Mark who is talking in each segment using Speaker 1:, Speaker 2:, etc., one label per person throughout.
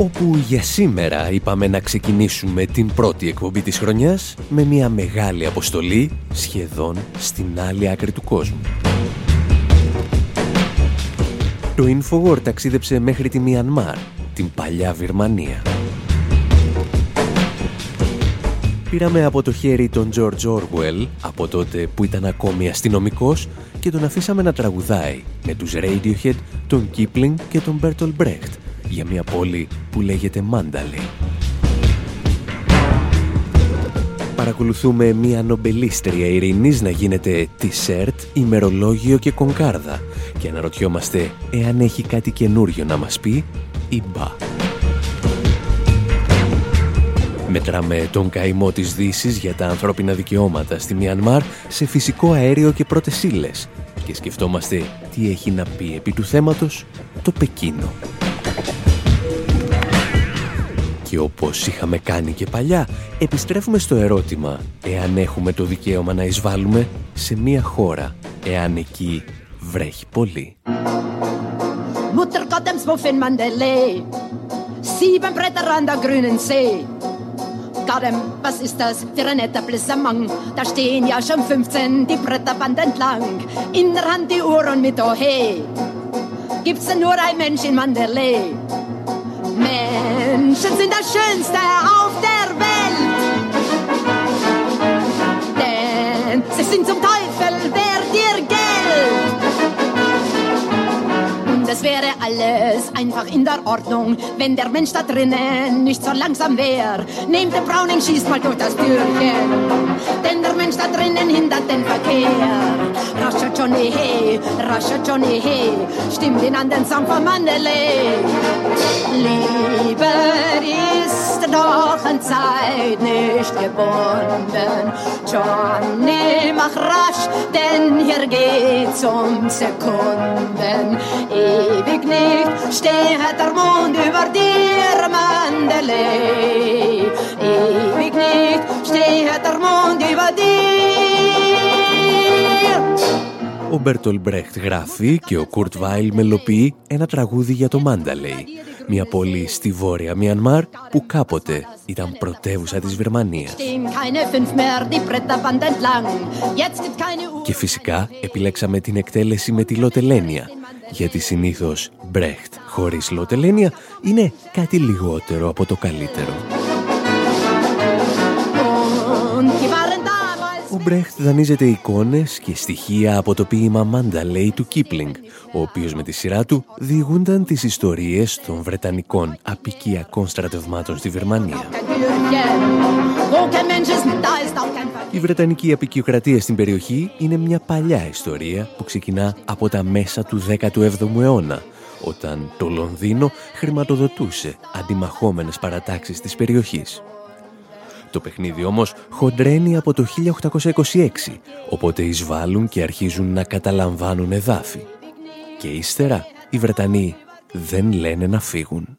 Speaker 1: Όπου για σήμερα είπαμε να ξεκινήσουμε την πρώτη εκπομπή της χρονιάς με μια μεγάλη αποστολή σχεδόν στην άλλη άκρη του κόσμου. Το Infowar ταξίδεψε μέχρι τη Μιανμάρ, την παλιά Βυρμανία. Πήραμε από το χέρι τον George Orwell, από τότε που ήταν ακόμη αστυνομικός, και τον αφήσαμε να τραγουδάει με τους Radiohead, τον Kipling και τον Bertolt Brecht, για μια πόλη που λέγεται Μάνταλε. Παρακολουθούμε μια νομπελίστρια ειρηνής να γίνεται τισέρτ, ημερολόγιο και κονκάρδα και αναρωτιόμαστε εάν έχει κάτι καινούριο να μας πει ή μπα. Μετράμε τον καημό της δύσης για τα ανθρώπινα δικαιώματα στη Μιανμάρ σε φυσικό αέριο και πρώτες ύλες και σκεφτόμαστε τι έχει να πει επί του θέματος το Πεκίνο. Και όπως είχαμε κάνει και παλιά, επιστρέφουμε στο ερώτημα εάν έχουμε το δικαίωμα να εισβάλλουμε σε μία χώρα, εάν εκεί βρέχει πολύ.
Speaker 2: Mutter Gott im Smuff in Mandalay, sieben Bretter an der grünen See. Gadem, was ist das für ein netter Blissamang? Da stehen ja schon 15 die Bretterband entlang. In der Hand die Uhr und mit oh hey. Gibt's denn nur ein Mensch in Mandalay? Menschen sind das Schönste auf der Welt. Denn sie sind zum Teufel wert ihr Geld. es wäre alles einfach in der Ordnung, wenn der Mensch da drinnen nicht so langsam wäre. Nehmt den Browning, schießt mal durch das Türchen, denn der Mensch da drinnen hindert den Verkehr. Rascher Johnny, hey, rascher Johnny, hey, an den Song von Mandalay. Liebe ist doch an Zeit nicht gebunden. Johnny, mach rasch, denn hier geht's um Sekunden. ewig nicht steht der Mond über dir, Mandalay. Ewig nicht steht der Mond über dir.
Speaker 1: Ο Μπέρτολ Μπρέχτ γράφει και ο Κουρτ Βάιλ μελοποιεί ένα τραγούδι για το Μάνταλεϊ, μια πόλη στη βόρεια Μιανμάρ που κάποτε ήταν πρωτεύουσα της Βερμανίας.
Speaker 2: Και
Speaker 1: φυσικά επιλέξαμε την εκτέλεση με τη Λοτελένια, γιατί συνήθως Μπρέχτ χωρίς Λοτελένια είναι κάτι λιγότερο από το καλύτερο. Ο Μπρέχτ δανείζεται εικόνες και στοιχεία από το ποίημα Μάνταλεϊ του Κίπλινγκ, ο οποίος με τη σειρά του διηγούνταν τις ιστορίες των Βρετανικών απικιακών στρατευμάτων στη Βερμανία.
Speaker 2: Η
Speaker 1: Βρετανική απικιοκρατία στην περιοχή είναι μια παλιά ιστορία που ξεκινά από τα μέσα του 17ου αιώνα, όταν το Λονδίνο χρηματοδοτούσε αντιμαχόμενες παρατάξεις της περιοχής. Το παιχνίδι όμως χοντρένει από το 1826, οπότε εισβάλλουν και αρχίζουν να καταλαμβάνουν εδάφη. Και ύστερα οι Βρετανοί δεν λένε να φύγουν.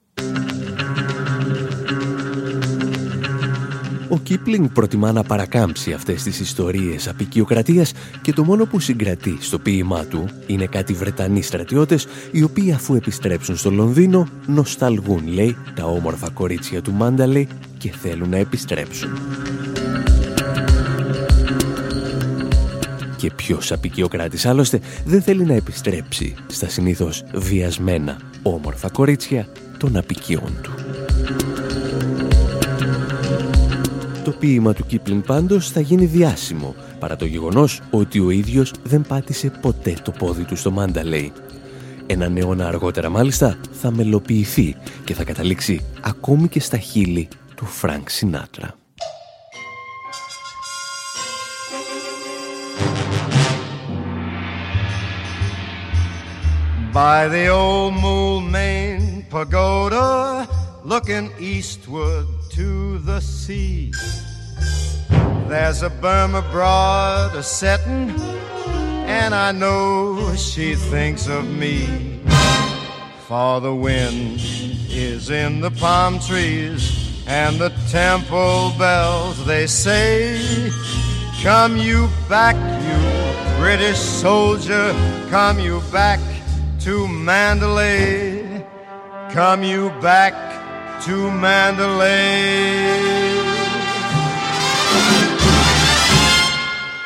Speaker 1: Ο Κίπλινγκ προτιμά να παρακάμψει αυτές τις ιστορίες απεικιοκρατίας και το μόνο που συγκρατεί στο ποίημά του είναι κάτι Βρετανοί στρατιώτες οι οποίοι αφού επιστρέψουν στο Λονδίνο νοσταλγούν, λέει, τα όμορφα κορίτσια του Μάνταλε και θέλουν να επιστρέψουν. Και ποιος απεικιοκράτης άλλωστε δεν θέλει να επιστρέψει στα συνήθως βιασμένα όμορφα κορίτσια των απικιών του. ποίημα του Κίπλιν πάντως θα γίνει διάσημο, παρά το γεγονός ότι ο ίδιος δεν πάτησε ποτέ το πόδι του στο Μάνταλεϊ. Ένα αιώνα αργότερα μάλιστα θα μελοποιηθεί και θα καταλήξει ακόμη και στα χείλη του Φρανκ Σινάτρα.
Speaker 3: By the old Moulmein Pagoda, looking eastward to the sea, there's a Burma broad a setting, and I know she thinks of me. For the wind is in the palm trees, and the temple bells they say, Come you back, you British soldier, come you back to Mandalay. Come you back to Mandalay.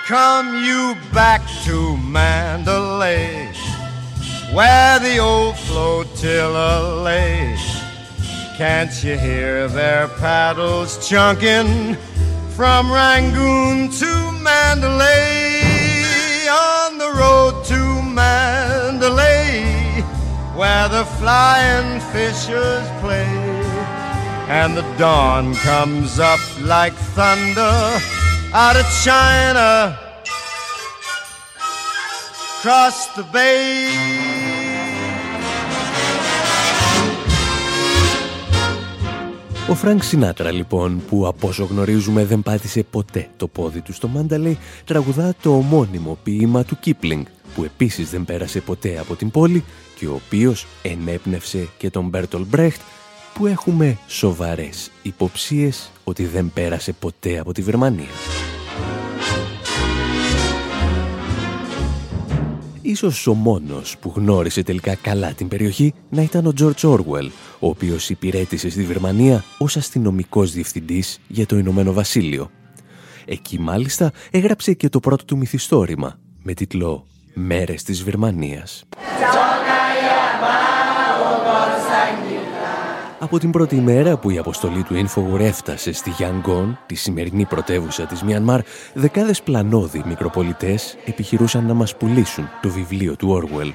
Speaker 3: Come you back to Mandalay, where the old flotilla lay. Can't you hear their paddles chunking from Rangoon to Mandalay on the road to Mandalay, where the flying fishes play, and the dawn comes up like thunder out of China, across the bay.
Speaker 1: Ο Φρανκ Σινάτρα λοιπόν, που από όσο γνωρίζουμε δεν πάτησε ποτέ το πόδι του στο Μάνταλεϊ, τραγουδά το ομώνυμο ποίημα του Κίπλινγκ, που επίσης δεν πέρασε ποτέ από την πόλη και ο οποίος ενέπνευσε και τον Μπέρτολ Μπρέχτ, που έχουμε σοβαρές υποψίες ότι δεν πέρασε ποτέ από τη Βερμανία. Ίσως ο μόνος που γνώρισε τελικά καλά την περιοχή να ήταν ο George Orwell, ο οποίος υπηρέτησε στη Βερμανία ως αστυνομικός διευθυντής για το Ηνωμένο Βασίλειο. Εκεί μάλιστα έγραψε και το πρώτο του μυθιστόρημα με τίτλο «Μέρες της Βερμανίας». Από την πρώτη ημέρα που η αποστολή του Infowar έφτασε στη Γιάνγκον, τη σημερινή πρωτεύουσα της Μιανμάρ, δεκάδες πλανόδι μικροπολιτές επιχειρούσαν να μας πουλήσουν το βιβλίο του Orwell.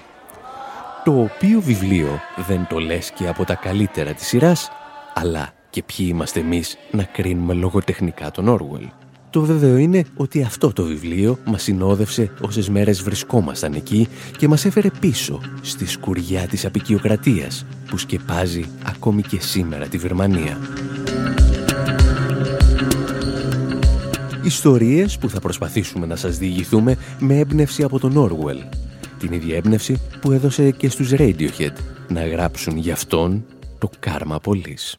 Speaker 1: Το οποίο βιβλίο δεν το λες και από τα καλύτερα της σειράς, αλλά και ποιοι είμαστε εμείς να κρίνουμε λογοτεχνικά τον Orwell. Το βέβαιο είναι ότι αυτό το βιβλίο μας συνόδευσε όσες μέρες βρισκόμασταν εκεί και μας έφερε πίσω στη σκουριά της απεικιοκρατίας που σκεπάζει ακόμη και σήμερα τη Βερμανία. Ιστορίες που θα προσπαθήσουμε να σας διηγηθούμε με έμπνευση από τον Orwell. Την ίδια έμπνευση που έδωσε και στους Radiohead να γράψουν για αυτόν το Karma Police.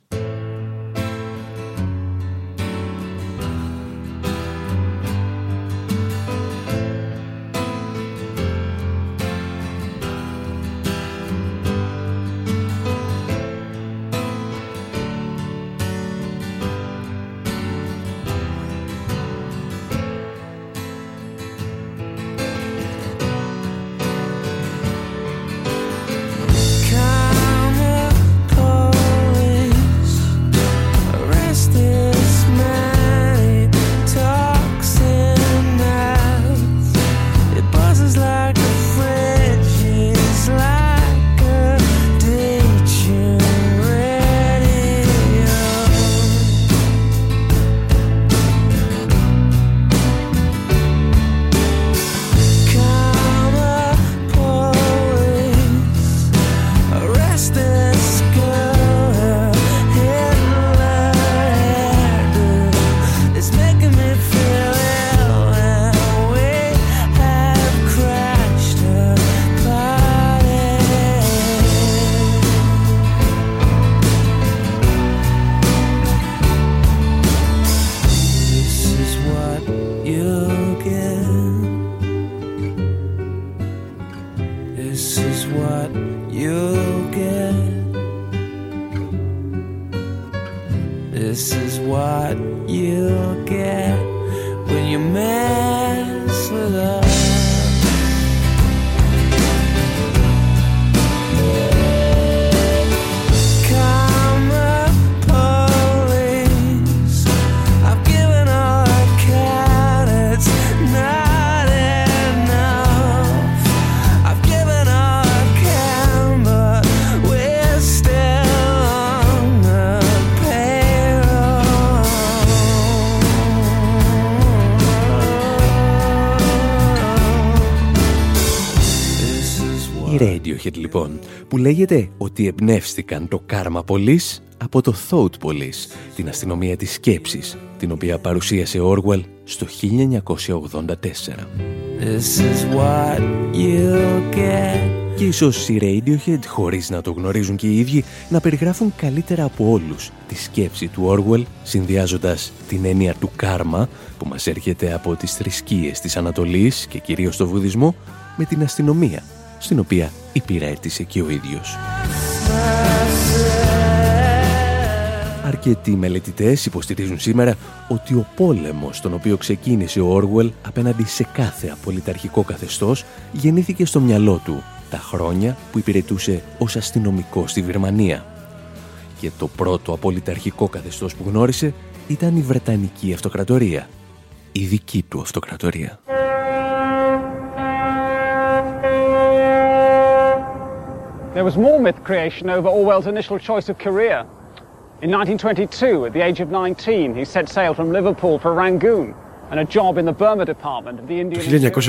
Speaker 1: Που λέγεται ότι εμπνεύστηκαν το Karma Police από το Thought Police, την αστυνομία της σκέψης, την οποία παρουσίασε ο Orwell στο 1984.
Speaker 4: This is what you get.
Speaker 1: Και ίσως οι Radiohead, χωρίς να το γνωρίζουν και οι ίδιοι, να περιγράφουν καλύτερα από όλους τη σκέψη του Orwell, συνδυάζοντας την έννοια του κάρμα, που μας έρχεται από τις θρησκείες της Ανατολής και κυρίως το βουδισμό, με την αστυνομία, στην οποία υπηρέτησε και ο ίδιος. Αρκετοί μελετητές υποστηρίζουν σήμερα ότι ο πόλεμος τον οποίο ξεκίνησε ο Όργουελ απέναντι σε κάθε απολυταρχικό καθεστώς γεννήθηκε στο μυαλό του τα χρόνια που υπηρετούσε ως αστυνομικό στη Βερμανία. Και το πρώτο απολυταρχικό καθεστώς που γνώρισε ήταν η Βρετανική Αυτοκρατορία, η δική του Αυτοκρατορία.
Speaker 5: There was more myth creation over Orwell's initial choice of career. In 1922, at the age of 19, he set sail from Liverpool for Rangoon το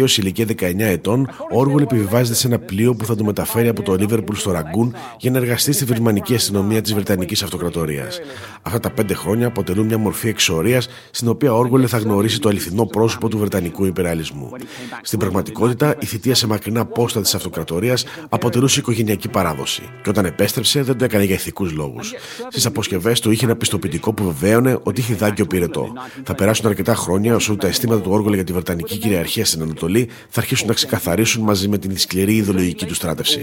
Speaker 6: 1922, σε ηλικία 19 ετών, ο Όργουλ επιβιβάζεται σε ένα πλοίο που θα το μεταφέρει από το Λίβερπουλ στο Ραγκούν για να εργαστεί στη βερμανική αστυνομία της Βρετανικής Αυτοκρατορίας. Αυτά τα πέντε χρόνια αποτελούν μια μορφή εξορίας στην οποία ο Όργουλ θα γνωρίσει το αληθινό πρόσωπο του Βρετανικού υπεραλισμού.
Speaker 7: Στην πραγματικότητα, η θητεία σε μακρινά πόστα της Αυτοκρατορίας αποτελούσε οικογενειακή
Speaker 6: παράδοση και όταν επέστρεψε δεν το έκανε για ηθικούς λόγους.
Speaker 7: Στις αποσκευές του είχε ένα πιστοποιητικό που
Speaker 6: βεβαίωνε ότι είχε δάκιο πυρετό. Θα περάσουν αρκετά χρόνια όσο τα αισθήματα του Όργολα για τη Βρετανική κυριαρχία στην Ανατολή θα αρχίσουν να ξεκαθαρίσουν μαζί με την σκληρή ιδεολογική του στράτευση.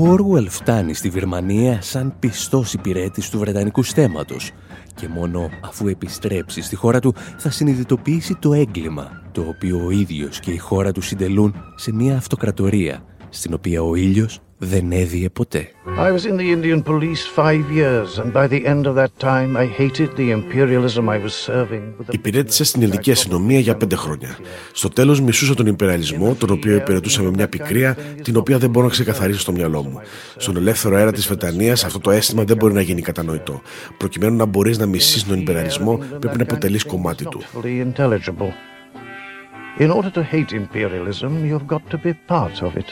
Speaker 1: Όργουελ φτάνει στη Βερμανία σαν πιστός υπηρέτης του Βρετανικού στέματος και μόνο αφού επιστρέψει στη χώρα του θα συνειδητοποιήσει το έγκλημα το οποίο ο ίδιος και η χώρα του συντελούν σε μια αυτοκρατορία στην οποία ο ήλιος δεν έδιε ποτέ.
Speaker 8: I was in the Indian police five years and by the end of that time I hated the imperialism I was serving. Υπηρέτησα στην ελληνική αστυνομία για πέντε χρόνια.
Speaker 6: Στο τέλος μισούσα τον υπεραλισμό, τον οποίο υπηρετούσα με μια πικρία, την οποία δεν μπορώ να ξεκαθαρίσω στο μυαλό μου.
Speaker 8: Στον ελεύθερο αέρα της Βρετανίας αυτό το αίσθημα δεν μπορεί να γίνει κατανοητό.
Speaker 6: Προκειμένου να μπορείς να μισείς τον υπεραλισμό πρέπει να αποτελείς κομμάτι του.
Speaker 8: In order to hate imperialism, you've got to be part of it.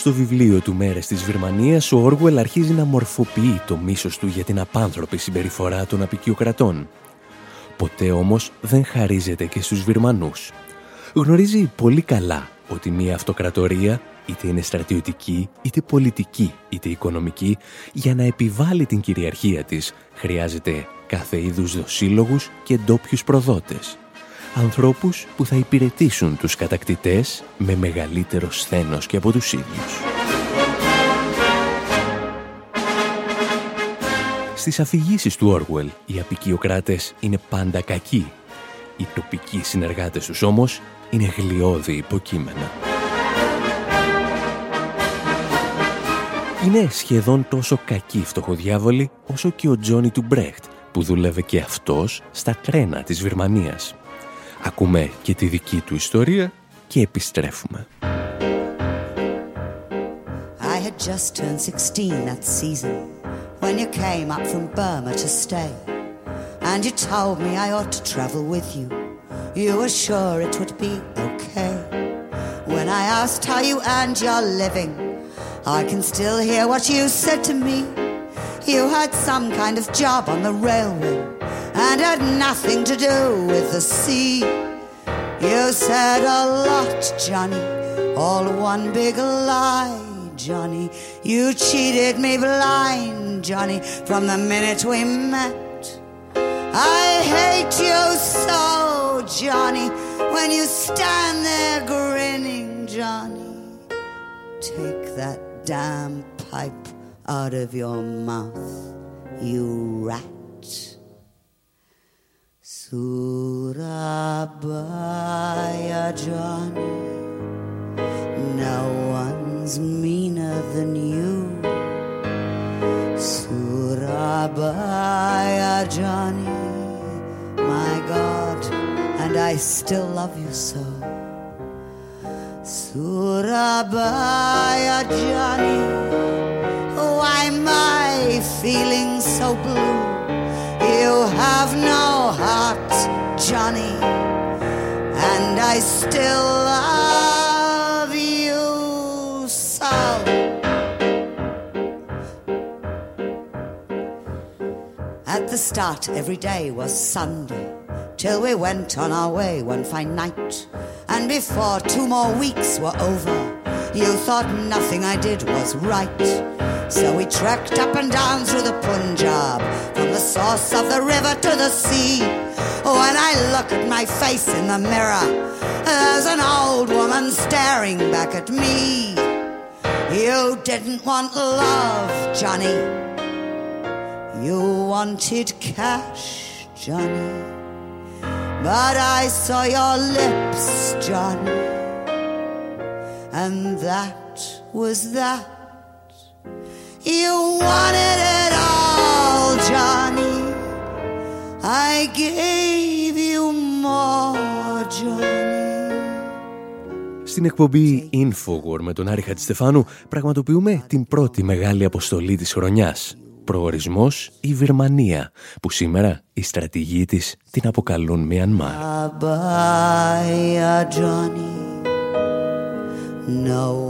Speaker 1: Στο βιβλίο του «Μέρες της Βερμανίας» ο Όργουελ αρχίζει να μορφοποιεί το μίσος του για την απάνθρωπη συμπεριφορά των απικιοκρατών. Ποτέ όμως δεν χαρίζεται και στους Βερμανούς. Γνωρίζει πολύ καλά ότι μια αυτοκρατορία, είτε είναι στρατιωτική, είτε πολιτική, είτε οικονομική, για να επιβάλλει την κυριαρχία της, χρειάζεται κάθε είδους δοσύλλογους και ντόπιους προδότες ανθρώπους που θα υπηρετήσουν τους κατακτητές με μεγαλύτερο σθένος και από τους ίδιους. Στις αφηγήσεις του Όργουελ, οι απικιοκράτες είναι πάντα κακοί. Οι τοπικοί συνεργάτες τους όμως είναι γλιώδη υποκείμενα. Είναι σχεδόν τόσο κακοί φτωχοδιάβολοι όσο και ο Τζόνι του Μπρέχτ που δούλευε και αυτός στα τρένα της Βυρμανίας. Ακούμε και τη δική του ιστορία και επιστρέφουμε.
Speaker 9: I had just turned 16 that season when you came up from Burma to stay and you told me I ought to travel with you. You were sure it would be okay. I asked how you earned your living, I can still hear what you said to me. You had some kind of job on the railway and had nothing to do with the sea. You said a lot, Johnny, all one big lie, Johnny. You cheated me blind, Johnny, from the minute we met. I hate you so, Johnny, when you stand there grinning, Johnny. Take that damn pipe out of your mouth, you rat. Surabaya, Johnny. No one's meaner than you. Surabaya, Johnny. My God, and I still love you so. Surabaya, Johnny. Why am I feeling so blue? Have no heart, Johnny, and I still love you so. At the start, every day was Sunday, till we went on our way one fine night. And before two more weeks were over, you thought nothing I did was right. So we trekked up and down through the Punjab, from the source of the river to the sea. When I look at my face in the mirror, there's an old woman staring back at me. You didn't want love, Johnny. You wanted cash, Johnny. But I saw your lips, Johnny. And that was that. You wanted it all, Johnny. I gave you more, Johnny.
Speaker 1: Στην εκπομπή Infowar με τον Άρη Χατζηστεφάνου πραγματοποιούμε την πρώτη μεγάλη αποστολή της χρονιάς. Προορισμός η Βυρμανία, που σήμερα οι στρατηγοί της την αποκαλούν Μιανμάρ.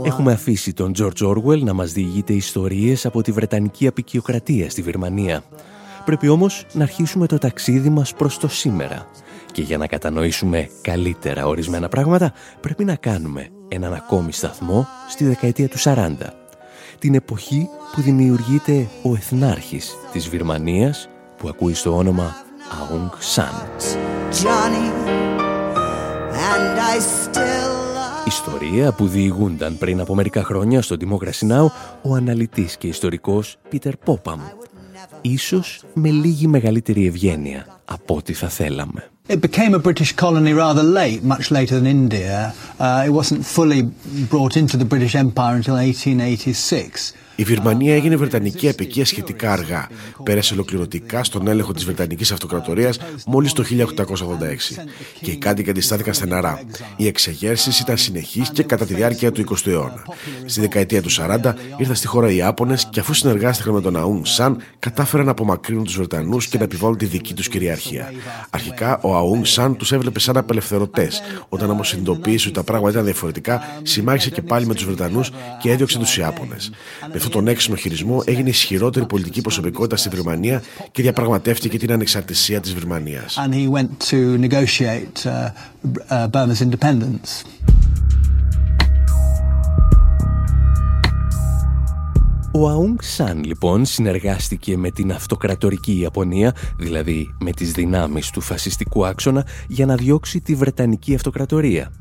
Speaker 9: Έχουμε
Speaker 1: αφήσει τον George Orwell να μας διηγείται ιστορίες από τη Βρετανική απεικιοκρατία στη Βυρμανία. Πρέπει όμως να αρχίσουμε το ταξίδι μας προς το σήμερα. Και για να κατανοήσουμε καλύτερα ορισμένα πράγματα, πρέπει να κάνουμε έναν ακόμη σταθμό στη δεκαετία του 40. Την εποχή που δημιουργείται ο εθνάρχης της Βυρμανίας, που ακούει στο όνομα Aung San. Ιστορία που διηγούνταν πριν από μερικά χρόνια στο Democracy Now! ο αναλυτής και ιστορικός Πίτερ Πόπαμ.
Speaker 9: Ίσως
Speaker 1: με λίγη μεγαλύτερη ευγένεια από ό,τι θα θέλαμε.
Speaker 10: It became a British colony rather late, much later than India. Uh, it wasn't fully brought into the British Empire until 1886.
Speaker 6: Η Βυρμανία έγινε Βρετανική απικία σχετικά αργά.
Speaker 10: Πέρασε ολοκληρωτικά στον έλεγχο της Βρετανικής Αυτοκρατορίας μόλις το 1886. Και οι κάτοικοι αντιστάθηκαν στεναρά. Οι
Speaker 6: εξεγέρσεις ήταν συνεχείς και κατά τη διάρκεια του 20ου αιώνα.
Speaker 10: Στη δεκαετία του 40 ήρθαν στη χώρα οι Ιάπωνε και αφού συνεργάστηκαν με τον Αούν Σαν, κατάφεραν να
Speaker 6: απομακρύνουν τους Βρετανούς και να επιβάλλουν τη δική τους κυριαρχία.
Speaker 10: Αρχικά ο Αούν Σαν τους έβλεπε σαν απελευθερωτές.
Speaker 6: Όταν όμως συνειδητοποίησε ότι τα πράγματα ήταν διαφορετικά, συμμάχησε και πάλι με τους Βρετανούς και έδιωξε τους Ιάπωνες
Speaker 10: αυτόν τον έξυπνο χειρισμό έγινε ισχυρότερη πολιτική προσωπικότητα στη Βρυμανία και διαπραγματεύτηκε την ανεξαρτησία της
Speaker 6: Βρυμανίας.
Speaker 1: Ο Αούγκ Σαν λοιπόν συνεργάστηκε με την αυτοκρατορική Ιαπωνία, δηλαδή με τις δυνάμεις του φασιστικού άξονα, για να διώξει τη Βρετανική Αυτοκρατορία.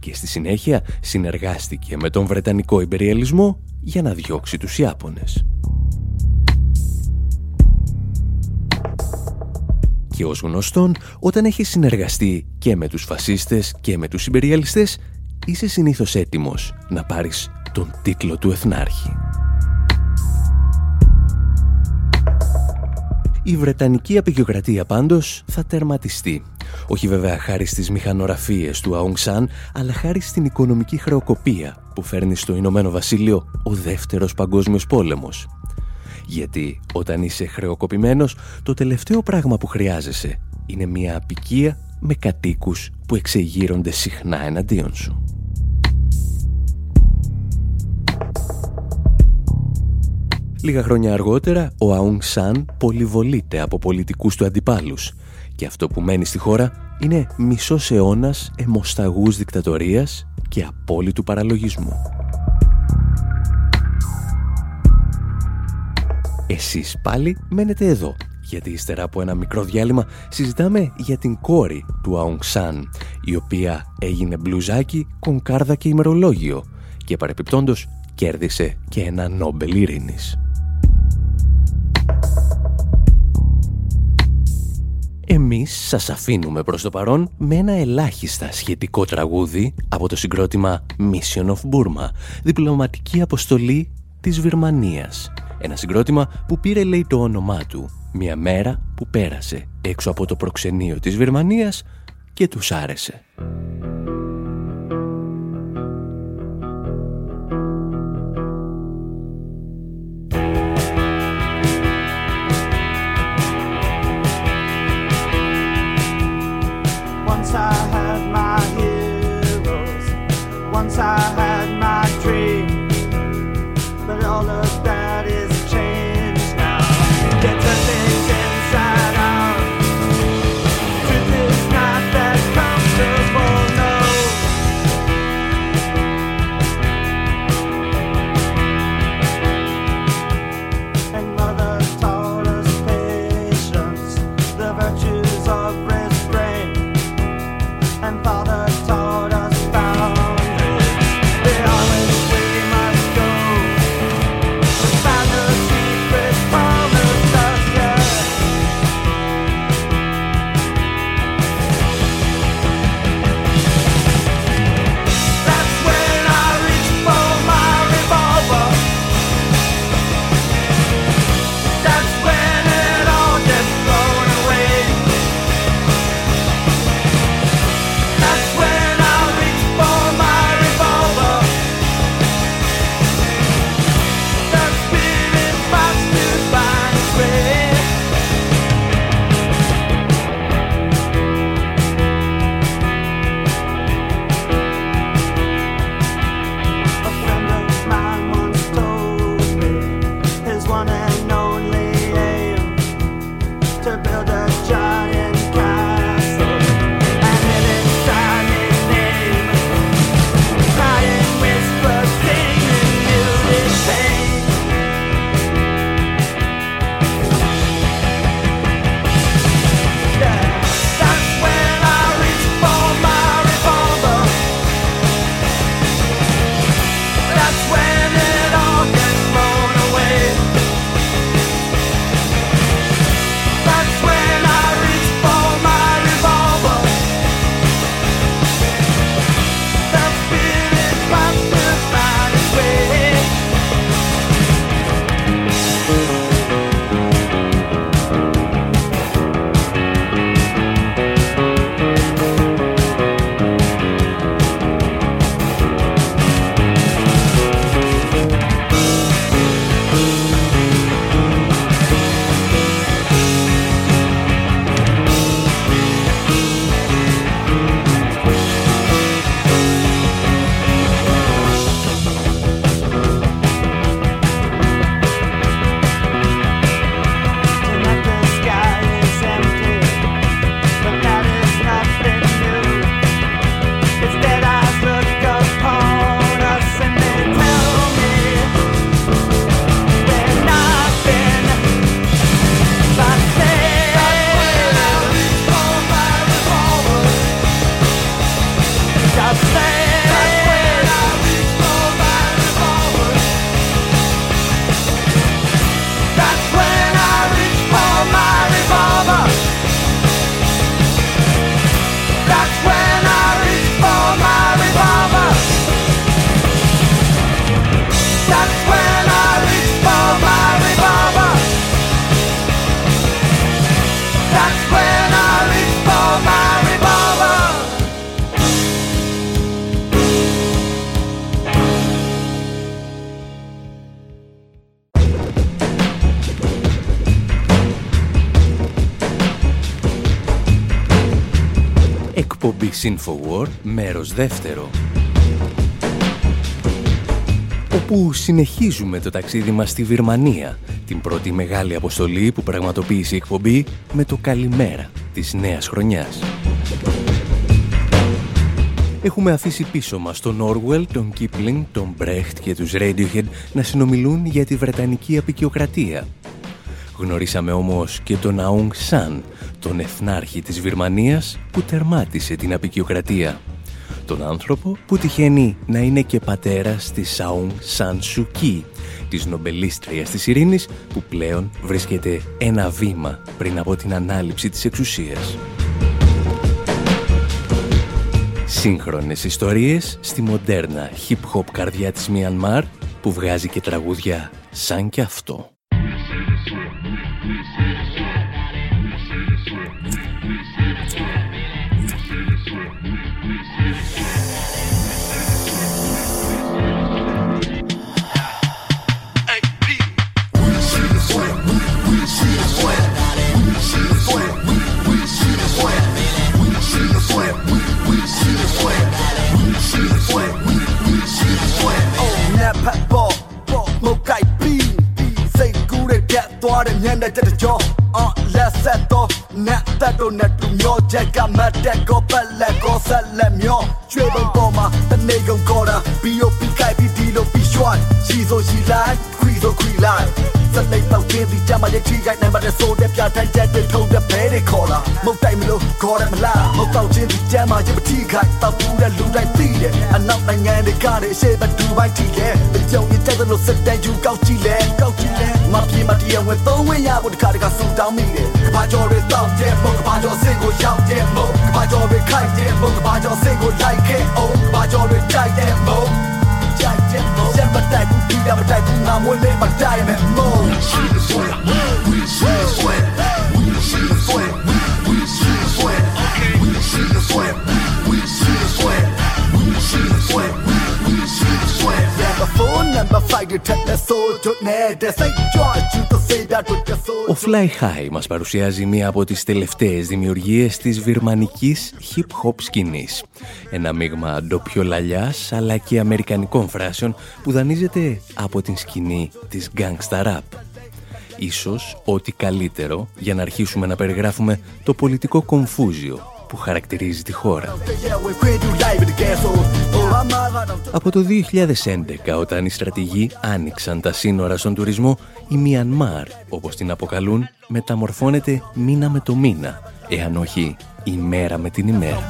Speaker 1: Και στη συνέχεια συνεργάστηκε με τον Βρετανικό Ιμπεριαλισμό για να διώξει τους Ιάπωνες. Και ως γνωστόν, όταν έχει συνεργαστεί και με τους φασίστες και με τους Ιμπεριαλιστές, είσαι συνήθως έτοιμος να πάρεις τον τίτλο του Εθνάρχη. Η Βρετανική απεικιοκρατία πάντως θα τερματιστεί. Όχι βέβαια χάρη στις μηχανογραφίες του Αονγκ Σαν, αλλά χάρη στην οικονομική χρεοκοπία που φέρνει στο Ηνωμένο Βασίλειο ο δεύτερος παγκόσμιος πόλεμος. Γιατί όταν είσαι χρεοκοπημένος, το τελευταίο πράγμα που χρειάζεσαι είναι μια απικία με κατοίκους που εξεγείρονται συχνά εναντίον σου. Λίγα χρόνια αργότερα, ο Αουνγκ Σαν πολυβολείται από πολιτικούς του αντιπάλους – και αυτό που μένει στη χώρα είναι μισός αιώνας αιμοσταγούς δικτατορίας και απόλυτου παραλογισμού. Εσείς πάλι μένετε εδώ, γιατί ύστερα από ένα μικρό διάλειμμα συζητάμε για την κόρη του Αung Σαν, η οποία έγινε μπλουζάκι, κονκάρδα και ημερολόγιο και παρεπιπτόντος κέρδισε και ένα Νόμπελ Ειρήνης. Εμείς σας αφήνουμε προς το παρόν με ένα ελάχιστα σχετικό τραγούδι από το συγκρότημα Mission of Burma, διπλωματική αποστολή της Βυρμανίας. Ένα συγκρότημα που πήρε λέει το όνομά του μια μέρα που πέρασε έξω από το προξενείο της Βυρμανίας και τους άρεσε.
Speaker 5: Once I had my heroes, once I had my dream, but all of them.
Speaker 1: Infowar, μέρος δεύτερο. Ο όπου συνεχίζουμε το ταξίδι μας στη Βυρμανία, την πρώτη μεγάλη αποστολή που πραγματοποίησε η εκπομπή με το καλημέρα της νέας χρονιάς. Έχουμε αφήσει πίσω μας τον Orwell, τον Kipling, τον Brecht και τους Radiohead να συνομιλούν για τη Βρετανική απεικιοκρατία. Γνωρίσαμε όμως και τον Aung San, τον εθνάρχη της Βυρμανίας που τερμάτισε την απεικιοκρατία τον άνθρωπο που τυχαίνει να είναι και πατέρας της Aung San Suu Kyi, της νομπελίστριας της ειρήνης που πλέον βρίσκεται ένα βήμα πριν από την ανάληψη της εξουσίας. Σύγχρονες ιστορίες στη μοντέρνα hip-hop καρδιά της Μιανμάρ που βγάζει και τραγούδια σαν και αυτό.
Speaker 11: သွားတဲ့မျက်နှာတက်တကြောအော်လက်ဆက်တော့နတ်သက်တို့နဲ့သူမျောချက်ကမတ်တက်ကောပတ်လက်ကောဆက်လက်မျောကျွေးပုံပေါ်မှာတနေ့ကုန်ကောတာဘီယိုပီကိုက်ပြီးဒီလိုပြီးရွှတ်ရှီဆိုရှီလိုက်ခွီဆိုခွီလိုက်စနေတော့ပြင်းဒီကြမှာရချီကိုက်နိုင်ပါတယ်ဆိုတဲ့ပြထိုင်ချက်တွေထုံတဲ့ဘဲတွေခေါ်လာမုတ်တိုက်မလို့ခေါ်ရမလားမုတ်တော့ချင်းဒီကြမှာရမထီခိုက်တောက်ဘူးတဲ့လူတိုင်းသိတယ်အနောက်နိုင်ငံတွေကတွေအရှေ့ဘက်ဒူဘိုက်ထိတယ်ကြုံရတဲ့လို့စတဲ့ယူကောက်ကြည့်လဲကောက်ကြည့် မပြေမတရားဝင်သုံးဝင်ရဖို့တခါတခါဆူတောင်းမိတယ်ကဘာကျော်တွေတောက်တဲ့မုတ်ကဘာကျော်စင်ကိုရောက်တဲ့မုတ်ကဘာကျော်တွေခိုက်တဲ့မုတ်ကဘာကျော်စင်ကိုလိုက်ခဲ့အောင်ကဘာကျော်တွေကြိုက်တဲ့မုတ်ကြိုက်တဲ့မုတ်စံမတိုက်ဘူးဒီကမတိုက်ဘူးငါမွေးလေးမတိုက်မဲ့မုတ်ရှိတဲ့ဆိုရမုတ်ဝီစီ Ο
Speaker 1: Fly High μας παρουσιάζει μία από τις τελευταίες δημιουργίες της βιρμανικής hip-hop σκηνής. Ένα μείγμα ντοπιολαλιάς αλλά και αμερικανικών φράσεων που δανείζεται από την σκηνή της gangsta rap. Ίσως ό,τι καλύτερο για να αρχίσουμε να περιγράφουμε το πολιτικό κομφούζιο που χαρακτηρίζει τη χώρα. Από το 2011, όταν οι στρατηγοί άνοιξαν τα σύνορα στον τουρισμό, η Μιανμάρ, όπως την αποκαλούν, μεταμορφώνεται μήνα με το μήνα, εάν όχι ημέρα με την ημέρα.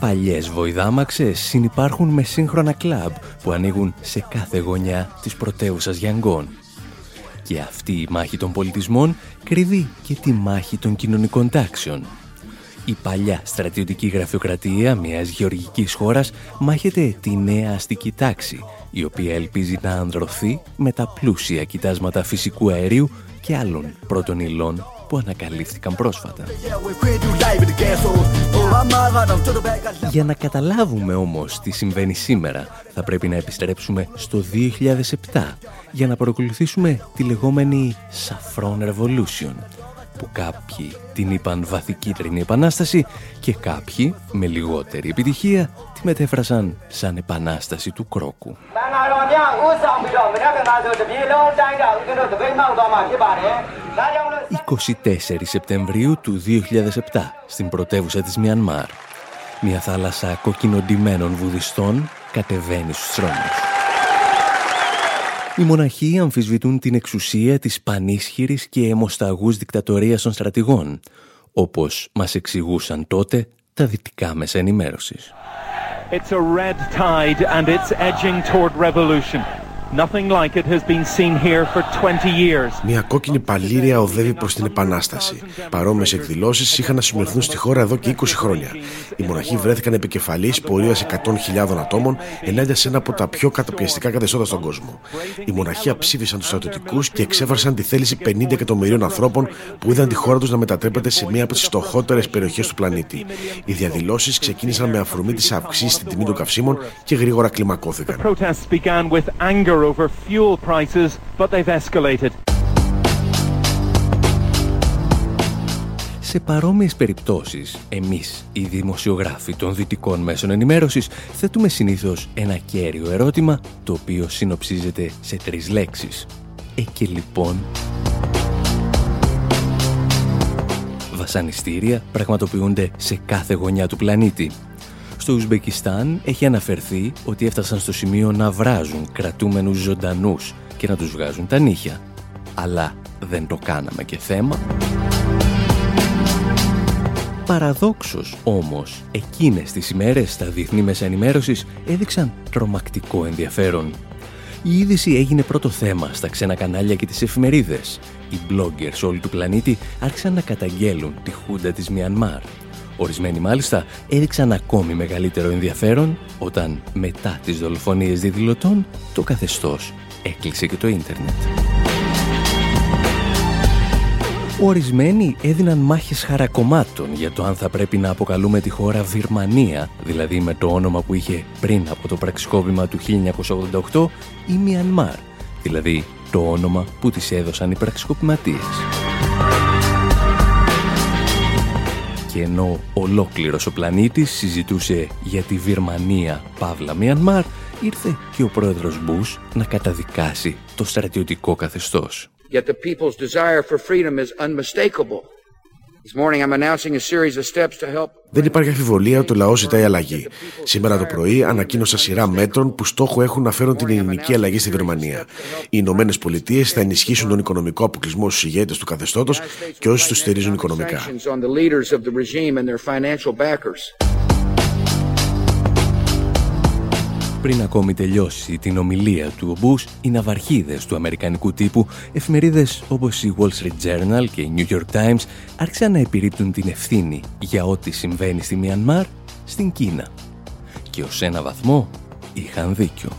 Speaker 1: Παλιές βοηδάμαξες συνυπάρχουν με σύγχρονα κλαμπ που ανοίγουν σε κάθε γωνιά της πρωτεύουσας Γιανγκών και αυτή η μάχη των πολιτισμών κρύβει και τη μάχη των κοινωνικών τάξεων. Η παλιά στρατιωτική γραφειοκρατία μιας γεωργικής χώρας μάχεται τη νέα αστική τάξη, η οποία ελπίζει να ανδρωθεί με τα πλούσια κοιτάσματα φυσικού αερίου και άλλων πρώτων υλών που ανακαλύφθηκαν πρόσφατα. Για να καταλάβουμε όμως τι συμβαίνει σήμερα, θα πρέπει να επιστρέψουμε στο 2007 για να παρακολουθήσουμε τη λεγόμενη Saffron Revolution, που κάποιοι την είπαν βαθικίτρινη επανάσταση και κάποιοι, με λιγότερη επιτυχία, τη μετέφρασαν σαν επανάσταση του κρόκου. 24 Σεπτεμβρίου του 2007 στην πρωτεύουσα της Μιανμάρ. Μια θάλασσα κοκκινοντημένων βουδιστών κατεβαίνει στους θρόνους. Οι μοναχοί αμφισβητούν την εξουσία της πανίσχυρης και αιμοσταγούς δικτατορίας των στρατηγών, όπως μας εξηγούσαν τότε τα δυτικά μέσα ενημέρωσης.
Speaker 12: It's a red tide and it's edging toward revolution.
Speaker 6: Μια κόκκινη παλήρια οδεύει προς την Επανάσταση. Παρόμοιες εκδηλώσεις είχαν να σημειωθούν στη χώρα εδώ και 20 χρόνια.
Speaker 12: Οι μοναχοί βρέθηκαν
Speaker 6: επικεφαλής πορείας 100.000 ατόμων ενάντια σε ένα από τα πιο καταπιαστικά καθεστώτα στον κόσμο.
Speaker 12: Οι μοναχοί ψήφισαν
Speaker 6: τους στρατιωτικούς και εξέφρασαν τη θέληση 50 εκατομμυρίων ανθρώπων που είδαν τη χώρα τους να μετατρέπεται σε μία από τις φτωχότερες περιοχές του πλανήτη. Οι διαδηλώσεις ξεκίνησαν με αφορμή της αυξή στην τιμή των καυσίμων και γρήγορα κλιμακώθηκαν
Speaker 12: over fuel prices, but they've escalated.
Speaker 1: σε παρόμοιες περιπτώσεις, εμείς, οι δημοσιογράφοι των δυτικών μέσων ενημέρωσης, θέτουμε συνήθως ένα κέριο ερώτημα, το οποίο συνοψίζεται σε τρεις λέξεις. Ε και λοιπόν... Βασανιστήρια πραγματοποιούνται σε κάθε γωνιά του πλανήτη. Στο Ουσμπεκιστάν έχει αναφερθεί ότι έφτασαν στο σημείο να βράζουν κρατούμενους ζωντανούς και να τους βγάζουν τα νύχια. Αλλά δεν το κάναμε και θέμα. Παραδόξως όμως, εκείνες τις ημέρες στα διεθνή μέσα ενημέρωσης έδειξαν τρομακτικό ενδιαφέρον. Η είδηση έγινε πρώτο θέμα στα ξένα κανάλια και τις εφημερίδες. Οι bloggers όλου του πλανήτη άρχισαν να καταγγέλουν τη χούντα της Μιανμάρ. Ορισμένοι μάλιστα έδειξαν ακόμη μεγαλύτερο ενδιαφέρον όταν μετά τις δολοφονίες διδηλωτών το καθεστώς έκλεισε και το ίντερνετ. Ορισμένοι έδιναν μάχες χαρακομμάτων για το αν θα πρέπει να αποκαλούμε τη χώρα Βιρμανία, δηλαδή με το όνομα που είχε πριν από το πραξικόπημα του 1988, ή Μιανμάρ, δηλαδή το όνομα που της έδωσαν οι πραξικοπηματίες. Και ενώ ολόκληρος ο πλανήτης συζητούσε για τη Βιρμανία Παύλα Μιανμάρ, ήρθε και ο πρόεδρος Μπούς να καταδικάσει το στρατιωτικό καθεστώς.
Speaker 13: Yet the people's desire for freedom is unmistakable. Δεν υπάρχει
Speaker 6: αμφιβολία ότι το λαός ζητάει αλλαγή.
Speaker 13: Σήμερα το πρωί ανακοίνωσα σειρά μέτρων που
Speaker 6: στόχο έχουν να φέρουν την ελληνική αλλαγή στη Γερμανία.
Speaker 13: Οι
Speaker 6: Ηνωμένες Πολιτείες θα ενισχύσουν τον οικονομικό αποκλεισμό στους ηγέτες του καθεστώτος
Speaker 13: και όσου τους στηρίζουν οικονομικά.
Speaker 1: Πριν ακόμη τελειώσει την ομιλία του ο οι ναυαρχίδες του αμερικανικού τύπου, εφημερίδες όπως η Wall Street Journal και η New York Times άρχισαν να επιρρύπτουν την ευθύνη για ό,τι συμβαίνει στη Μιανμάρ στην Κίνα. Και ως ένα βαθμό είχαν δίκιο.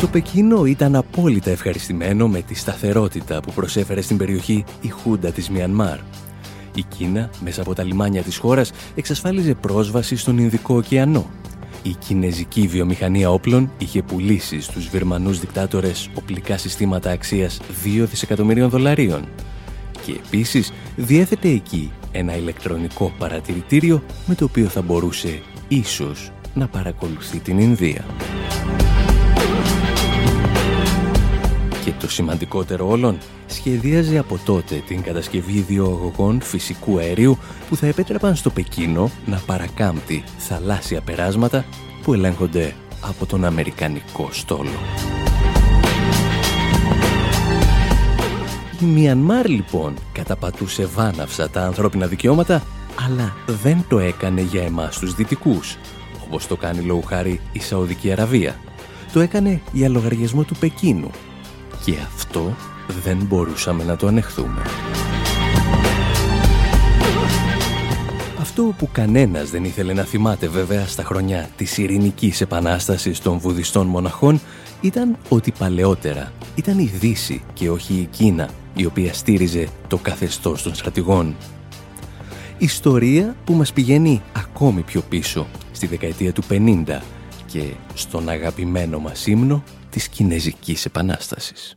Speaker 1: Το Πεκίνο ήταν απόλυτα ευχαριστημένο με τη σταθερότητα που προσέφερε στην περιοχή η Χούντα της Μιανμάρ η Κίνα, μέσα από τα λιμάνια της χώρας, εξασφάλιζε πρόσβαση στον Ινδικό ωκεανό. Η κινέζικη βιομηχανία όπλων είχε πουλήσει στους Βερμανούς δικτάτορες οπλικά συστήματα αξίας 2 δισεκατομμυρίων δολαρίων. Και επίσης διέθετε εκεί ένα ηλεκτρονικό παρατηρητήριο με το οποίο θα μπορούσε ίσως να παρακολουθεί την Ινδία. Και το σημαντικότερο όλων, σχεδίαζε από τότε την κατασκευή δύο αγωγών φυσικού αερίου που θα επέτρεπαν στο Πεκίνο να παρακάμπτει θαλάσσια περάσματα που ελέγχονται από τον Αμερικανικό στόλο. Η Μιανμάρ λοιπόν καταπατούσε βάναυσα τα ανθρώπινα δικαιώματα αλλά δεν το έκανε για εμάς τους δυτικούς όπως το κάνει λόγου χάρη η Σαουδική Αραβία. Το έκανε για λογαριασμό του Πεκίνου και αυτό δεν μπορούσαμε να το ανεχθούμε. Αυτό που κανένας δεν ήθελε να θυμάται βέβαια στα χρονιά της ειρηνικής επανάστασης των βουδιστών μοναχών ήταν ότι παλαιότερα ήταν η Δύση και όχι η Κίνα η οποία στήριζε το καθεστώς των στρατηγών. Ιστορία που μας πηγαίνει ακόμη πιο πίσω στη δεκαετία του 50 και στον αγαπημένο μας ύμνο της Κινέζικης Επανάστασης.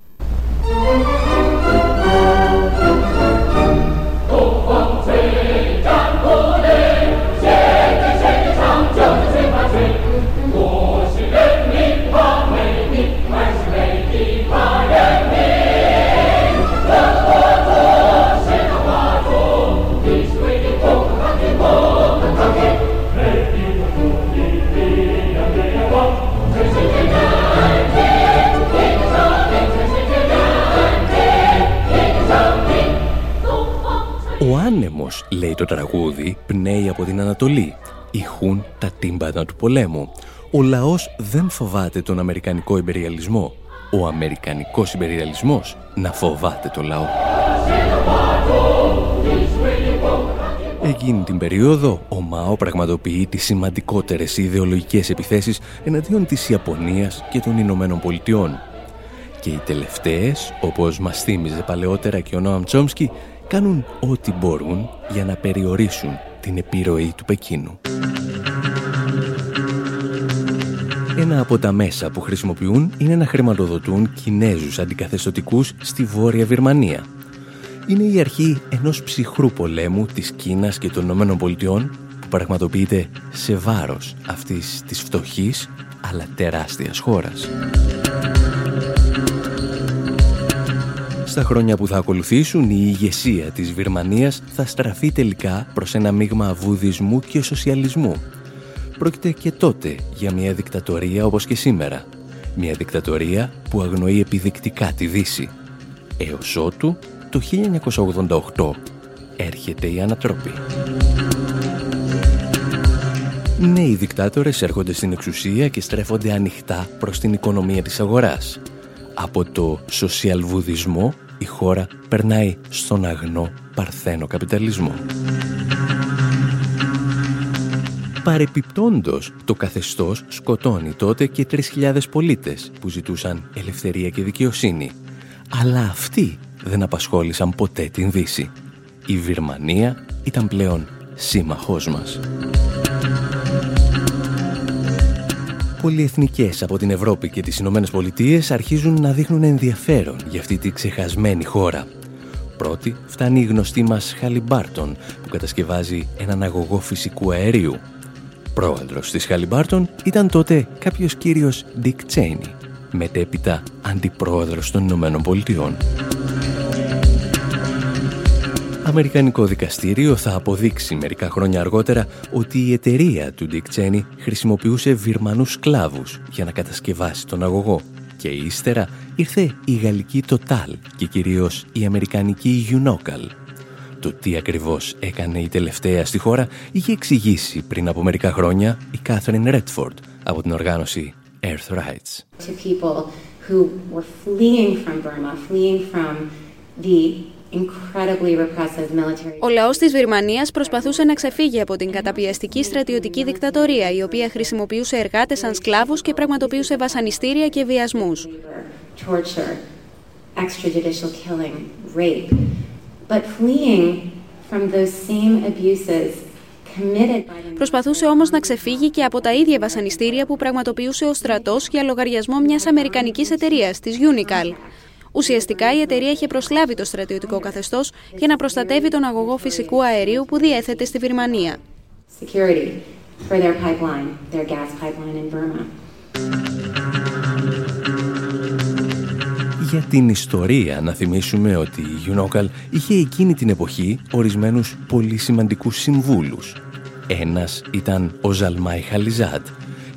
Speaker 1: Λέει το τραγούδι, πνέει από την Ανατολή. Ηχούν τα τύμπανα του πολέμου. Ο λαός δεν φοβάται τον Αμερικανικό υπεριαλισμό. Ο Αμερικανικός υπεριαλισμός να φοβάται το λαό. Εκείνη την περίοδο, ο Μαό πραγματοποιεί τις σημαντικότερες ιδεολογικές επιθέσεις εναντίον της Ιαπωνίας και των Ηνωμένων Πολιτειών. Και οι τελευταίες, όπως μας θύμιζε παλαιότερα και ο Νόαμ Τσόμσκι, κάνουν ό,τι μπορούν για να περιορίσουν την επιρροή του Πεκίνου. Ένα από τα μέσα που χρησιμοποιούν είναι να χρηματοδοτούν Κινέζους αντικαθεστωτικούς στη Βόρεια Βυρμανία. είναι η αρχή ενός ψυχρού πολέμου της Κίνας και των Ηνωμένων Πολιτειών που πραγματοποιείται σε βάρος αυτής της φτωχής αλλά τεράστιας χώρας. Στα χρόνια που θα ακολουθήσουν, η ηγεσία της Βυρμανίας θα στραφεί τελικά προς ένα μείγμα βουδισμού και σοσιαλισμού. Πρόκειται και τότε για μια δικτατορία όπως και σήμερα. Μια δικτατορία που αγνοεί επιδεικτικά τη Δύση. Έως ότου, το 1988, έρχεται η ανατροπή. Νέοι δικτάτορες έρχονται στην εξουσία και στρέφονται ανοιχτά προς την οικονομία της αγοράς. Από το σοσιαλβουδισμό η χώρα περνάει στον αγνό παρθένο καπιταλισμό. Παρεπιπτόντος, το καθεστώς σκοτώνει τότε και 3.000 πολίτες που ζητούσαν ελευθερία και δικαιοσύνη. Αλλά αυτοί δεν απασχόλησαν ποτέ την Δύση. Η Βυρμανία ήταν πλέον σύμμαχός μας. Πολυεθνικές από την Ευρώπη και τις Ηνωμένες Πολιτείες αρχίζουν να δείχνουν ενδιαφέρον για αυτή τη ξεχασμένη χώρα. Πρώτη φτάνει η γνωστή μας Χαλιμπάρτον που κατασκευάζει έναν αγωγό φυσικού αερίου. Πρόεδρος της Χαλιμπάρτον ήταν τότε κάποιος κύριος Dick Cheney, μετέπειτα αντιπρόεδρος των Ηνωμένων Πολιτειών. Αμερικανικό δικαστήριο θα αποδείξει μερικά χρόνια αργότερα ότι η εταιρεία του Dick Cheney χρησιμοποιούσε Βιρμανούς σκλάβους για να κατασκευάσει τον αγωγό και ύστερα ήρθε η γαλλική Total και κυρίως η αμερικανική Unocal. Το τι ακριβώς έκανε η τελευταία στη χώρα είχε εξηγήσει πριν από μερικά χρόνια η Catherine Redford από την οργάνωση Earth Rights.
Speaker 14: To people who were fleeing from Burma, fleeing from the ο λαός της Βυρμανίας
Speaker 15: προσπαθούσε να ξεφύγει από την καταπιεστική στρατιωτική δικτατορία, η οποία χρησιμοποιούσε εργάτες σαν σκλάβους και πραγματοποιούσε βασανιστήρια και βιασμούς.
Speaker 14: Προσπαθούσε όμως να ξεφύγει και από τα ίδια βασανιστήρια που
Speaker 15: πραγματοποιούσε ο στρατός για λογαριασμό μιας αμερικανικής εταιρείας, της Unical. Ουσιαστικά η εταιρεία είχε προσλάβει το στρατιωτικό καθεστώς για να προστατεύει τον αγωγό φυσικού αερίου που διέθετε στη Βυρμανία.
Speaker 1: Για την ιστορία να θυμίσουμε ότι η UNOCAL είχε εκείνη την εποχή ορισμένους πολύ σημαντικούς συμβούλους. Ένας ήταν ο Ζαλμάι Χαλιζάτ,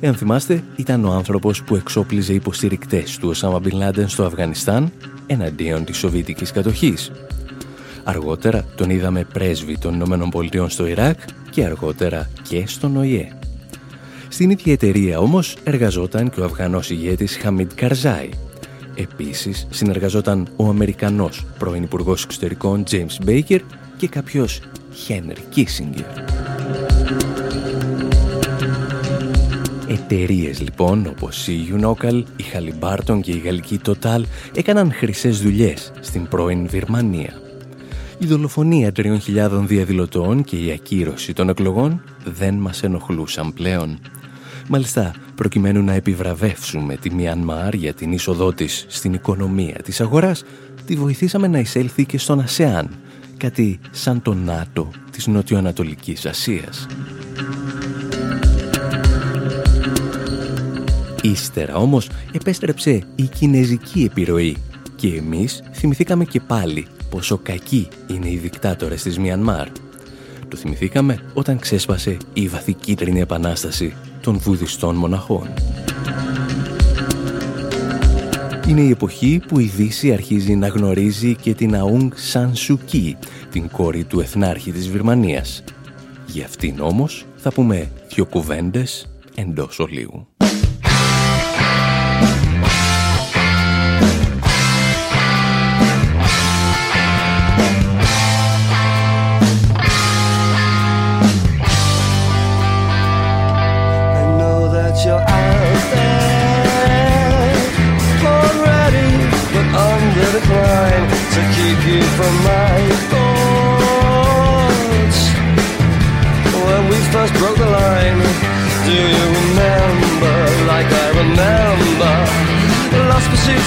Speaker 1: Εάν θυμάστε, ήταν ο άνθρωπος που εξόπλιζε υποστηρικτές του Οσάμα Μπιν στο Αφγανιστάν εναντίον της Σοβιετικής κατοχής. Αργότερα τον είδαμε πρέσβη των Ηνωμένων Πολιτειών στο Ιράκ και αργότερα και στον ΟΗΕ. Στην ίδια εταιρεία όμως εργαζόταν και ο Αφγανός ηγέτης Χαμίντ Καρζάη. Επίσης συνεργαζόταν ο Αμερικανός πρώην Υπουργός Εξωτερικών James Baker και κάποιος Χένερ Κίσιγκερ. Εταιρείες λοιπόν όπως η Unocal, η Halliburton και η γαλλική Total έκαναν χρυσές δουλειές στην πρώην Βυρμανία. Η δολοφονία 3.000 διαδηλωτών και η ακύρωση των εκλογών δεν μας ενοχλούσαν πλέον. Μάλιστα, προκειμένου να επιβραβεύσουμε τη Μιανμάρ για την είσοδό της στην οικονομία της αγοράς, τη βοηθήσαμε να εισέλθει και στον ΑΣΕΑΝ, κάτι σαν το ΝΑΤΟ της Νοτιοανατολικής Ασίας. Ύστερα όμως επέστρεψε η κινέζικη επιρροή και εμείς θυμηθήκαμε και πάλι πόσο κακοί είναι οι δικτάτορες της Μιανμάρ. Το θυμηθήκαμε όταν ξέσπασε η βαθικίτρινη επανάσταση των βουδιστών μοναχών. Είναι η εποχή που η Δύση αρχίζει να γνωρίζει και την Αούγκ Σαν Σουκί, την κόρη του εθνάρχη της Βυρμανίας. Για αυτήν όμως θα πούμε δυο κουβέντες εντός ολίγου.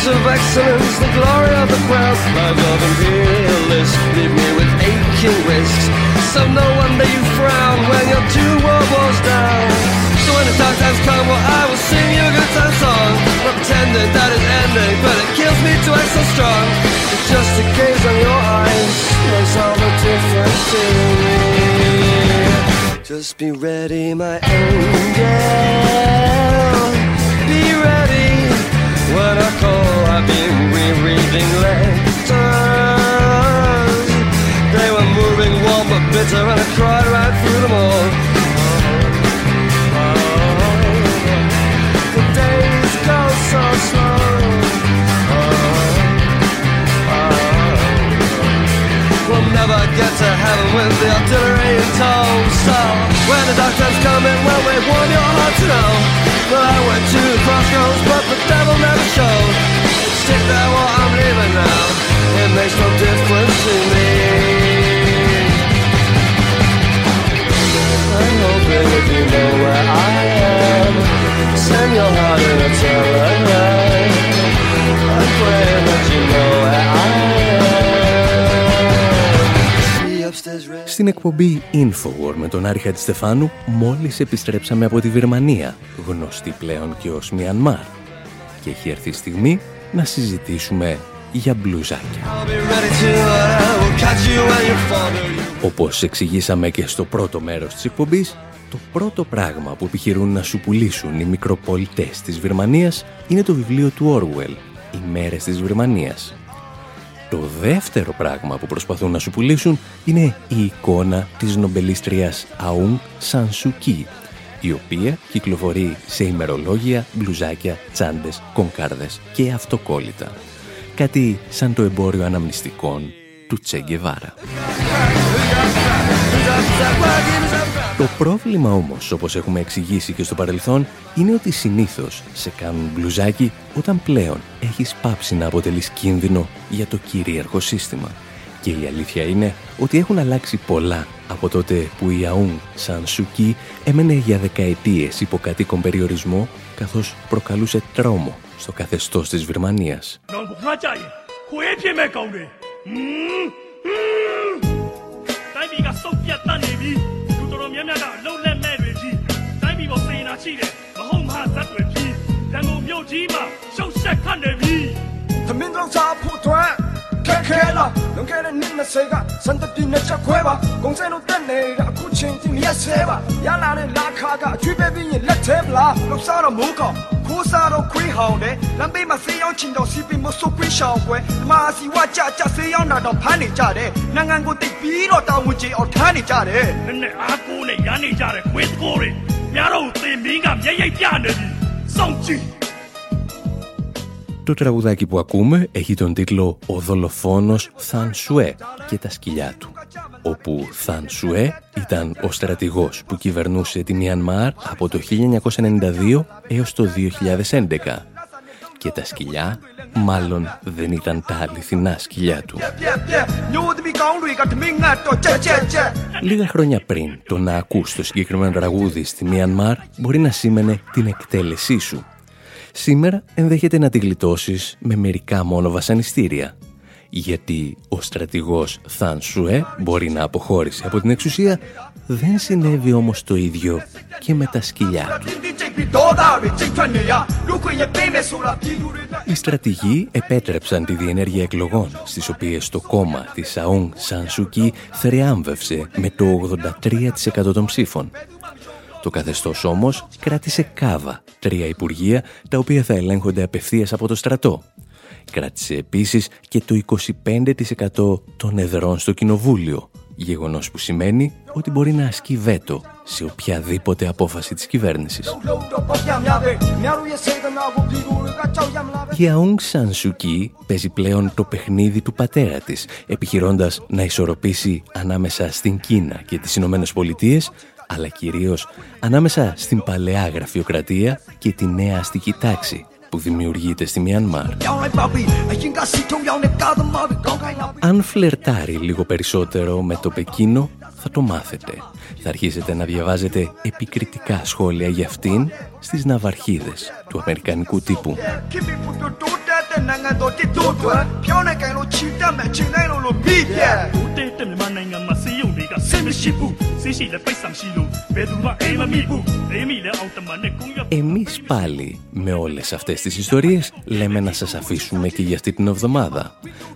Speaker 16: Of excellence, the glory of the crowd, flag of imperialists, leave me with aching wrists. So no wonder you frown when you're two world wars down. So when the dark times come, well, I will sing you a good time song. Not pretending that it's ending, but it kills me to act so strong. It's just a gaze on your eyes makes all the difference to me. Just be ready, my angel. Be ready when I call. I've been rereading letters. They were moving, warm but bitter, and I cried right through them all. The days go so slow. We'll never get to heaven with the artillery in tow. So when the doctor's coming, well, we want your heart to know. Well, I went to the crossroads, but the devil never showed. Stick there while I'm leaving now. It makes no difference to me. I'm hoping if you know where I am, send your heart in a telegram. I'm praying
Speaker 1: Στην εκπομπή Infowar με τον Άρη Χατζηστεφάνου μόλις επιστρέψαμε από τη Βυρμανία, γνωστή πλέον και ως Μιανμάρ. Και έχει έρθει η στιγμή να συζητήσουμε για μπλουζάκια.
Speaker 16: I'll be ready to, uh, we'll catch you when you fall.
Speaker 1: Όπως εξηγήσαμε και στο πρώτο μέρος της εκπομπής, το πρώτο πράγμα που επιχειρούν να σου πουλήσουν οι μικροπολιτές της Βυρμανίας είναι το βιβλίο του Orwell, «Οι μέρες της Βυρμανίας». Το δεύτερο πράγμα που προσπαθούν να σου πουλήσουν είναι η εικόνα της νομπελίστριας Αούν Σανσουκί, η οποία κυκλοφορεί σε ημερολόγια, μπλουζάκια, τσάντες, κονκάρδες και αυτοκόλλητα. Κάτι σαν το εμπόριο αναμνηστικών του Τσέγκεβάρα. Το πρόβλημα όμως, όπως έχουμε εξηγήσει και στο παρελθόν, είναι ότι συνήθως σε κάνουν μπλουζάκι όταν πλέον έχεις πάψει να αποτελείς κίνδυνο για το κυρίαρχο σύστημα. Και η αλήθεια είναι ότι έχουν αλλάξει πολλά από τότε που η Αούν Σαν Σουκί έμενε για δεκαετίες υπό κατοίκον περιορισμό καθώς προκαλούσε τρόμο στο καθεστώς της Βυρμανίας.
Speaker 17: မဲ့ကောင်းတယ်ဟမ်ဟမ်တိုင်းပြည်ကစုပ်ပြတ်တတ်နေပြီလူတော်တော်များများကအလုံးလက်မဲ့တွေကြီးတိုင်းပြည်ပေါ်စေနာရှိတယ်မဟုတ်မဟာဇက်တွေကြီးရန်ကုန်မြို့ကြီးမှာရှုပ်ရှက်ခတ်နေပြီ
Speaker 18: သမင်းတော့စားဖို့အတွက် ခက်ခဲလားလွန်ခဲ့တဲ့နှစ်20ကစံတပြင်းနဲ့ချက်ခွဲပါဂုံစဲတို့တက်နေတာအခုချင်းချင်းရက်ဆဲပါရလာတဲ့လာခါကအကျွေးပဲပြီးရင်လက်သေးပလား
Speaker 19: လောက်စားတော့မိုးကောင်ခိုးစားတော့ခွေးဟောင်းတယ်လမ်းဘေးမှာဆေးရောင်းချင်တော့စီပင်မဆုပ်ခွေးရှောင်းပွဲဒီမှာစီဝကြကြဆေးရောင်းတာတော့ဖမ်းနေကြတယ်နိုင်ငံကိုတိတ်ပြီးတော့တောင်းဝင်ချေအောင်ထမ်းနေကြတယ်
Speaker 17: နည်းနည်းအားကိုးနဲ့ရမ်းနေကြတဲ့ခွေးစကိုတွေများတော့သင်မင်းကမျက်ရိပ်ပြနေပြီစောင့်ကြည့်
Speaker 1: Το τραγουδάκι που ακούμε έχει τον τίτλο «Ο δολοφόνος Θαν Σουέ και τα σκυλιά του», όπου Θαν Σουέ ήταν ο στρατηγός που κυβερνούσε τη Μιανμάρ από το 1992 έως το 2011 και τα σκυλιά μάλλον δεν ήταν τα αληθινά σκυλιά του. Λίγα χρόνια πριν το να ακούς το συγκεκριμένο τραγούδι στη Μιανμάρ μπορεί να σήμαινε την εκτέλεσή σου Σήμερα ενδέχεται να τη γλιτώσεις με μερικά μόνο βασανιστήρια. Γιατί ο στρατηγός Θαν Σουέ μπορεί να αποχώρησε από την εξουσία, δεν συνέβη όμως το ίδιο και με τα σκυλιά. Οι στρατηγοί επέτρεψαν τη διενέργεια εκλογών, στις οποίες το κόμμα της Αούν Σανσουκί θριάμβευσε με το 83% των ψήφων το καθεστώς όμως κράτησε κάβα τρία υπουργεία τα οποία θα ελέγχονται απευθείας από το στρατό. Κράτησε επίσης και το 25% των εδρών στο κοινοβούλιο, γεγονός που σημαίνει ότι μπορεί να ασκεί βέτο σε οποιαδήποτε απόφαση της κυβέρνησης. Η Αούγκ Σανσουκί παίζει πλέον το παιχνίδι του πατέρα της, επιχειρώντας να ισορροπήσει ανάμεσα στην Κίνα και τις Ηνωμένες Πολιτείες, αλλά κυρίως ανάμεσα στην παλαιά γραφειοκρατία και τη νέα αστική τάξη που δημιουργείται στη Μιανμάρ. Αν φλερτάρει λίγο περισσότερο με το Πεκίνο, θα το μάθετε. Θα αρχίσετε να διαβάζετε επικριτικά σχόλια για αυτήν στις ναυαρχίδες του Αμερικανικού τύπου.
Speaker 19: ခင်ဗျပူတိုးတက်တဲ့ တဲ့နိုင်ငံတော်တစ်တို့အတွက်ဖြောင်းနဲ့ကန်လို့ချီတက်မဲ့ချိန်တိုင်းလို့လို့ပြီးပြတ်
Speaker 17: ဦးတဲ့တဲ့မြန်မာနိုင်ငံမှာစေယုံတွေကဆင်းမရှိဘူးစေရှိလည်းပိတ်ဆံရှိလို့ဘယ်သူမှအိမ်မမိဘူးအိမ်မိလည်းအော်တမနဲ့ကုန်းရ
Speaker 1: Εμείς πάλι με όλες αυτές τις ιστορίες λέμε να σας αφήσουμε και για αυτή την εβδομάδα.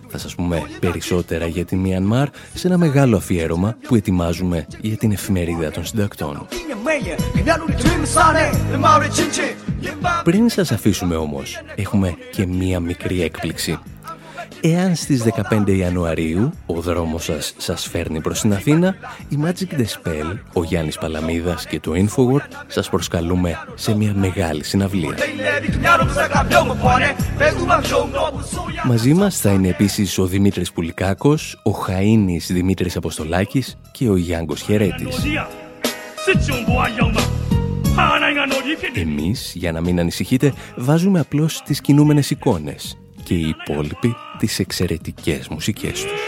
Speaker 1: Θα σας πούμε περισσότερα για τη Μιανμάρ σε ένα μεγάλο αφιέρωμα που ετοιμάζουμε για την εφημερίδα των συντακτών. Πριν σας αφήσουμε όμως, έχουμε και μία μικρή έκπληξη. Εάν στις 15 Ιανουαρίου ο δρόμος σας σας φέρνει προς την Αθήνα, η Magic The Spell, ο Γιάννης Παλαμίδας και το Infoword σας προσκαλούμε σε μια μεγάλη συναυλία. Μαζί μας θα είναι επίσης ο Δημήτρης Πουλικάκος, ο Χαΐνης Δημήτρης Αποστολάκης και ο Γιάνγκος Χερέτης. Εμείς, για να μην ανησυχείτε, βάζουμε απλώς τις κινούμενες εικόνες και οι υπόλοιποι τις εξαιρετικές μουσικές τους.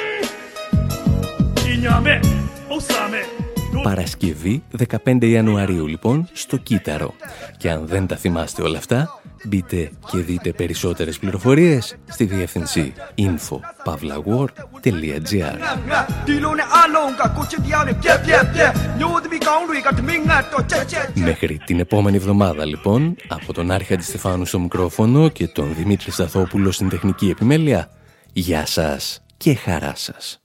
Speaker 1: Παρασκευή 15 Ιανουαρίου λοιπόν στο Κύτταρο. Και αν δεν τα θυμάστε όλα αυτά, μπείτε και δείτε περισσότερες πληροφορίες στη διεύθυνση info.pavlawar.gr Μέχρι την επόμενη εβδομάδα λοιπόν, από τον Άρχα Στεφάνου στο μικρόφωνο και τον Δημήτρη Σταθόπουλο στην τεχνική επιμέλεια, γεια σας και χαρά σας.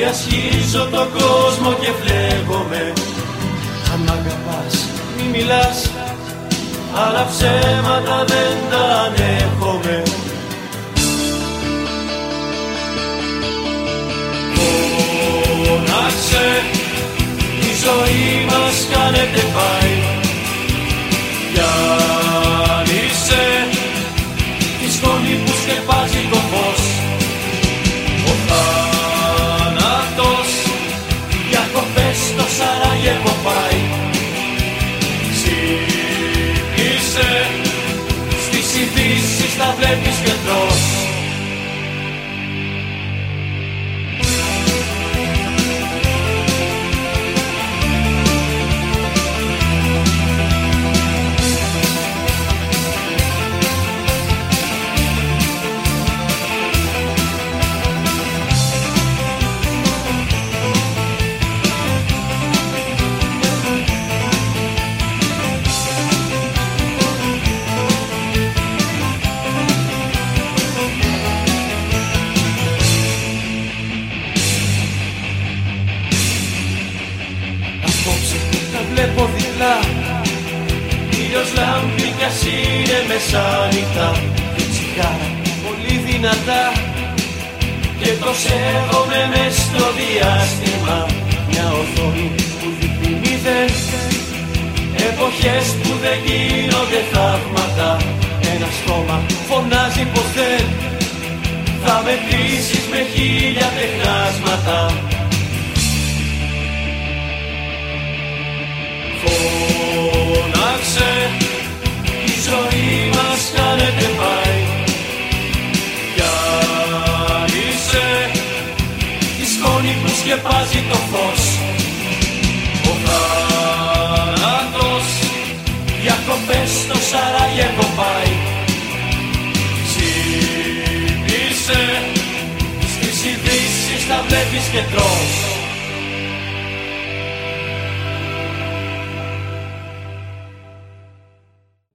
Speaker 20: Διασχίζω τον κόσμο και βλέπομαι. Αν αγαπάς μη μιλάς Άλλα ψέματα δεν τα ανέχομαι. Φωνάξε Η ζωή μας κάνετε πάει. Γιάννησε Τη σκόνη που σκεπάζει το φως. Σαράγεβο πάει Στις ειδήσεις τα βλέπεις και τρως